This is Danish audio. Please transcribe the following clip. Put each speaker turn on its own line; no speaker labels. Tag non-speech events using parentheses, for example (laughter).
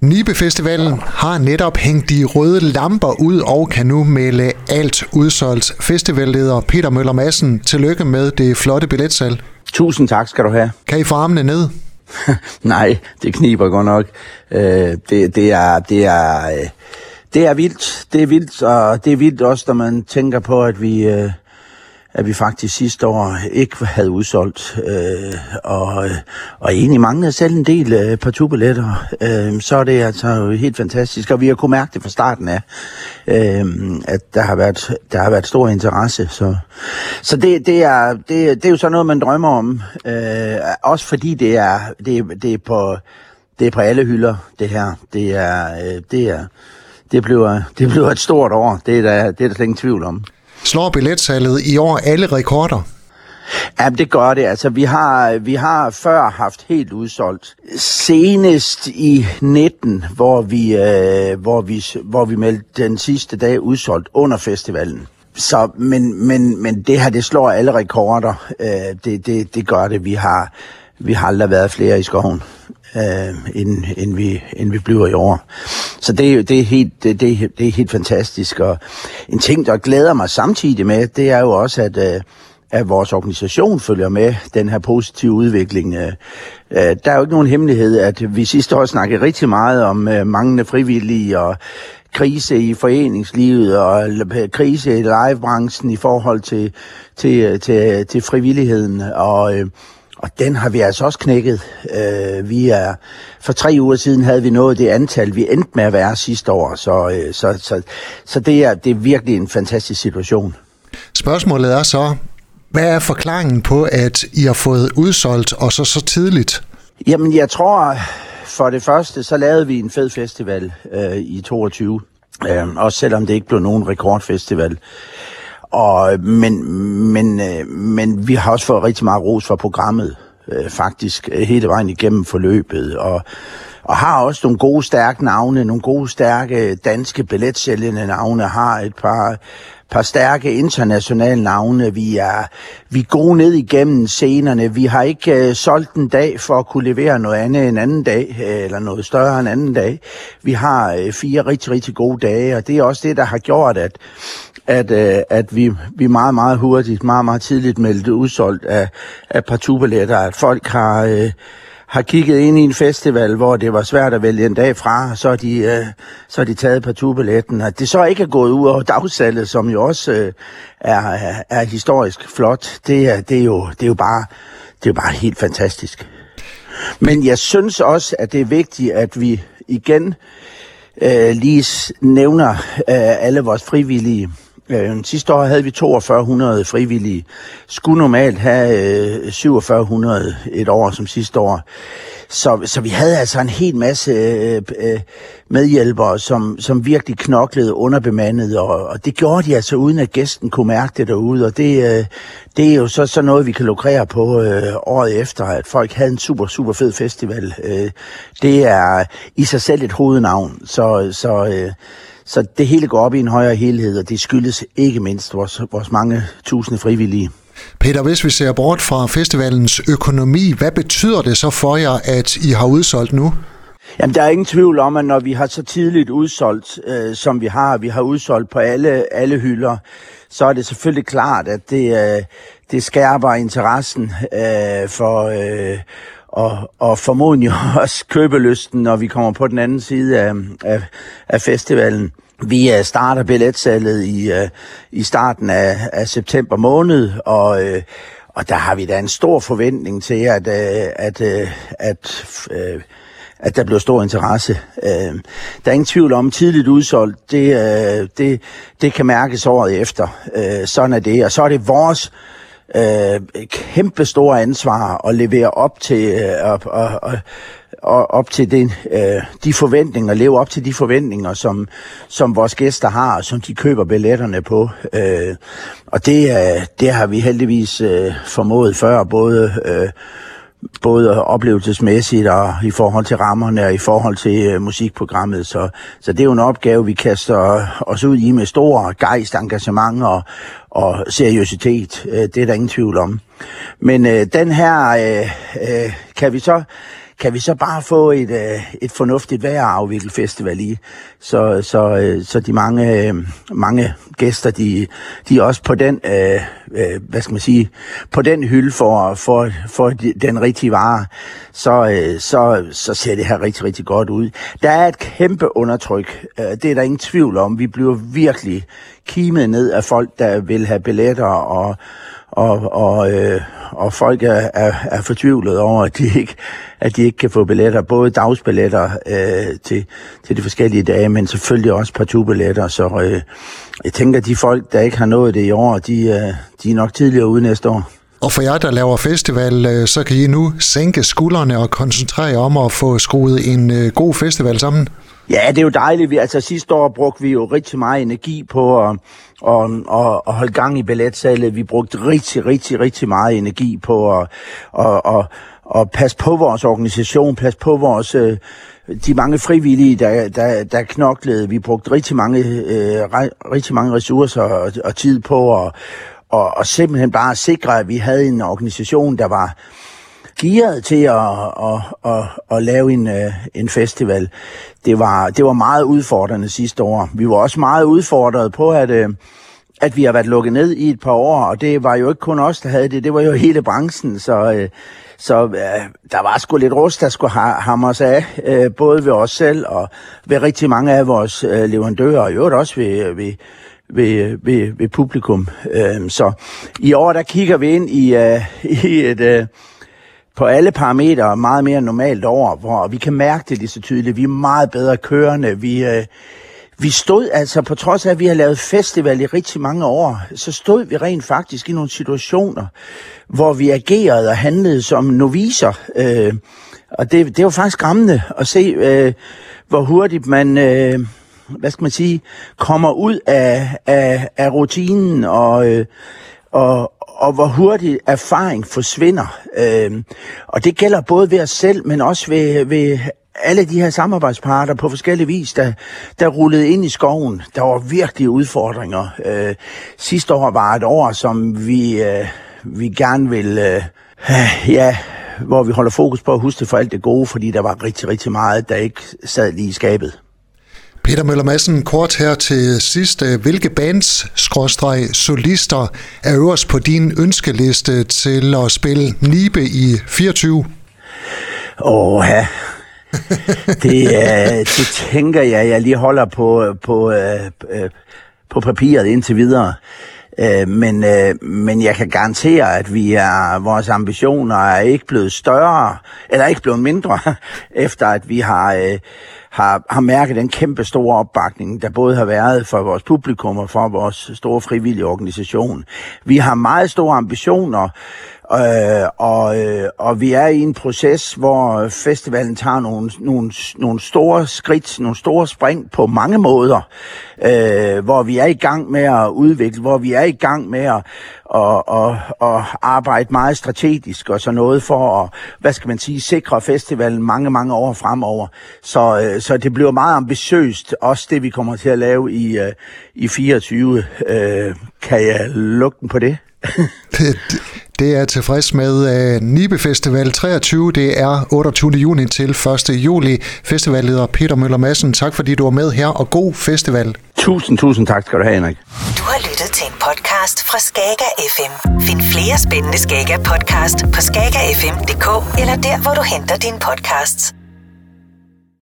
Nibe Festivalen har netop hængt de røde lamper ud og kan nu melde alt udsolgt. Festivalleder Peter Møller Madsen, tillykke med det flotte billetsalg.
Tusind tak skal du have.
Kan I få armene ned? (laughs)
Nej, det kniber godt nok. Øh, det, det, er, det, er, øh, det er vildt. Det er vildt, og det er vildt også, når man tænker på, at vi, øh, at vi faktisk sidste år ikke havde udsolgt, øh, og, øh, og egentlig manglede selv en del øh, partubilletter, øh, så er det altså helt fantastisk, og vi har kunnet mærke det fra starten af, øh, at der har, været, der har været stor interesse, så, så det, det, er, det, det er jo sådan noget, man drømmer om, øh, også fordi det er, det, det er på det er på alle hylder, det her. Det er, øh, det er, det bliver, det bliver et stort år. Det er der, det er der slet ingen tvivl om.
Slår billetsalget i år alle rekorder?
Ja, det gør det. Altså, vi har, vi har før haft helt udsolgt. Senest i 19, hvor vi, øh, hvor vi, hvor vi meldte den sidste dag udsolgt under festivalen. Så, men, men, men det her, det slår alle rekorder. Øh, det, det, det gør det. Vi har, vi har aldrig været flere i skoven øh, end, end, vi, end vi bliver i år. Så det, det, er helt, det, det, det er helt fantastisk. Og en ting, der glæder mig samtidig med, det er jo også, at, øh, at vores organisation følger med den her positive udvikling. Øh, øh, der er jo ikke nogen hemmelighed, at vi sidste år snakkede rigtig meget om øh, manglende frivillige og krise i foreningslivet og øh, krise i livebranchen i forhold til, til, øh, til, til frivilligheden. Og, øh, og den har vi altså også knækket. Øh, vi er, for tre uger siden havde vi nået det antal, vi endte med at være sidste år. Så, øh, så, så, så det, er, det er virkelig en fantastisk situation.
Spørgsmålet er så, hvad er forklaringen på, at I har fået udsolgt og så så tidligt?
Jamen, jeg tror, for det første, så lavede vi en fed festival øh, i 22. Øh, også selvom det ikke blev nogen rekordfestival. Og, men, men, øh, men vi har også fået rigtig meget ros for programmet, øh, faktisk øh, hele vejen igennem forløbet. Og, og har også nogle gode, stærke navne, nogle gode, stærke danske billetsælgende navne, har et par, par stærke internationale navne. Vi er, vi er gode ned igennem scenerne. Vi har ikke øh, solgt en dag for at kunne levere noget andet en anden dag, øh, eller noget større en anden dag. Vi har øh, fire rigtig, rigtig gode dage, og det er også det, der har gjort, at at, øh, at vi, vi meget, meget hurtigt, meget, meget tidligt meldte udsolgt af, af partubilletter, at folk har, øh, har kigget ind i en festival, hvor det var svært at vælge en dag fra, så har de, øh, så er de taget partubilletten. At det så ikke er gået ud over dagsalget, som jo også øh, er, er, er historisk flot, det er, det er, jo, det er jo bare, det er jo bare helt fantastisk. Men jeg synes også, at det er vigtigt, at vi igen øh, lige nævner øh, alle vores frivillige, Øh, sidste år havde vi 4200 frivillige. Skulle normalt have øh, 4700 et år som sidste år. Så, så vi havde altså en hel masse øh, øh, medhjælpere, som, som virkelig knoklede underbemandet, og, og det gjorde de altså uden at gæsten kunne mærke det derude, og det, øh, det er jo så, så noget, vi kan lukrere på øh, året efter, at folk havde en super, super fed festival. Øh, det er i sig selv et hovednavn, så, så øh, så det hele går op i en højere helhed, og det skyldes ikke mindst vores, vores mange tusinde frivillige.
Peter, hvis vi ser bort fra festivalens økonomi, hvad betyder det så for jer, at I har udsolgt nu?
Jamen, der er ingen tvivl om, at når vi har så tidligt udsolgt, øh, som vi har, vi har udsolgt på alle, alle hylder, så er det selvfølgelig klart, at det, øh, det skærper interessen øh, for... Øh, og, og formodentlig (laughs) også købelysten, når vi kommer på den anden side af, af, af festivalen. Vi uh, starter billetsalget i, uh, i starten af, af september måned, og, uh, og der har vi da en stor forventning til, at, uh, at, uh, at, uh, at der bliver stor interesse. Uh, der er ingen tvivl om, tidligt udsolgt, det, uh, det, det kan mærkes året efter. Uh, sådan er det, og så er det vores øh, Øh, kæmpe store ansvar at levere op til øh, op, og, og op til den, øh, de forventninger, leve op til de forventninger, som, som vores gæster har, og som de køber billetterne på. Øh, og det, øh, det har vi heldigvis øh, formået før, både øh, både oplevelsesmæssigt og i forhold til rammerne og i forhold til øh, musikprogrammet. Så, så det er jo en opgave, vi kaster øh, os ud i med stor gejst, engagement og, og seriøsitet. Øh, det er der ingen tvivl om. Men øh, den her øh, øh, kan vi så kan vi så bare få et, øh, et fornuftigt vejr at afvikle festival i, så, så, øh, så de mange, øh, mange gæster, de, de er også på den, øh, øh, hvad skal man sige, på den hylde for, for, for den rigtige vare, så, øh, så, så ser det her rigtig, rigtig godt ud. Der er et kæmpe undertryk, øh, det er der ingen tvivl om. Vi bliver virkelig kimet ned af folk, der vil have billetter og og, og, øh, og folk er, er, er fortvivlet over, at de ikke, at de ikke kan få billetter, både dagsbilletter øh, til, til de forskellige dage, men selvfølgelig også partubilletter. Så øh, jeg tænker, at de folk, der ikke har nået det i år, de, øh, de er nok tidligere ude næste år.
Og for jer, der laver festival, øh, så kan I nu sænke skuldrene og koncentrere om at få skruet en øh, god festival sammen.
Ja, det er jo dejligt. Vi, altså sidste år brugte vi jo rigtig meget energi på at, og, og, og holde gang i billetsalget. Vi brugte rigtig, rigtig, rigtig meget energi på at, at, at, at passe på vores organisation, passe på vores øh, de mange frivillige, der, der, der knoklede. Vi brugte rigtig mange, øh, rigtig mange ressourcer og, og tid på at og, og simpelthen bare sikre, at vi havde en organisation, der var gearet til at, at, at, at lave en, øh, en festival. Det var, det var meget udfordrende sidste år. Vi var også meget udfordret på, at, øh, at vi har været lukket ned i et par år, og det var jo ikke kun os, der havde det, det var jo hele branchen, så, øh, så der var sgu lidt rust, der skulle hamres af, både ved os selv og ved rigtig mange af vores leverandører, og i øvrigt også ved, ved, ved, ved, ved publikum. Så i år, der kigger vi ind i, (laughs) i et på alle parametre meget mere normalt over, hvor vi kan mærke det lige så tydeligt. Vi er meget bedre kørende. Vi, øh, vi stod altså, på trods af, at vi har lavet festival i rigtig mange år, så stod vi rent faktisk i nogle situationer, hvor vi agerede og handlede som noviser. Øh, og det, det var faktisk skræmmende at se, øh, hvor hurtigt man... Øh, hvad skal man sige, kommer ud af, af, af rutinen og, øh, og, og hvor hurtigt erfaring forsvinder. Øh, og det gælder både ved os selv, men også ved, ved alle de her samarbejdsparter på forskellige vis, der, der rullede ind i skoven. Der var virkelig udfordringer. Øh, sidste år var et år, som vi, øh, vi gerne vil... Øh, ja, hvor vi holder fokus på at huske for alt det gode, fordi der var rigtig, rigtig meget, der ikke sad lige i skabet.
Peter Møller Madsen, kort her til sidst. Hvilke bands, skråstreg, solister er øverst på din ønskeliste til at spille Nibe i 24?
Åh, ja. (laughs) det, uh, det tænker jeg, jeg lige holder på, på, uh, på papiret indtil videre. Men, men jeg kan garantere, at vi er, vores ambitioner er ikke blevet større, eller ikke blevet mindre, (laughs) efter at vi har har, har mærket den kæmpe store opbakning, der både har været for vores publikum og for vores store frivillige organisation. Vi har meget store ambitioner, Øh, og, øh, og vi er i en proces, hvor festivalen tager nogle, nogle, nogle store skridt, nogle store spring på mange måder, øh, hvor vi er i gang med at udvikle, hvor vi er i gang med at, og, og, og arbejde meget strategisk og så noget for at, hvad skal man sige, sikre festivalen mange, mange år fremover. Så, øh, så det bliver meget ambitiøst, også det vi kommer til at lave i, øh, i 24. Øh, kan jeg lukke den på det?
Det, det er tilfreds med uh, Nibe Festival 23. Det er 28. juni til 1. juli. Festivalleder Peter Møller Madsen, tak fordi du var med her, og god festival.
Tusind, tusind tak skal du have, Henrik.
Du har lyttet til en podcast fra Skager FM. Find flere spændende Skager podcast på skagerfm.dk eller der, hvor du henter dine podcasts.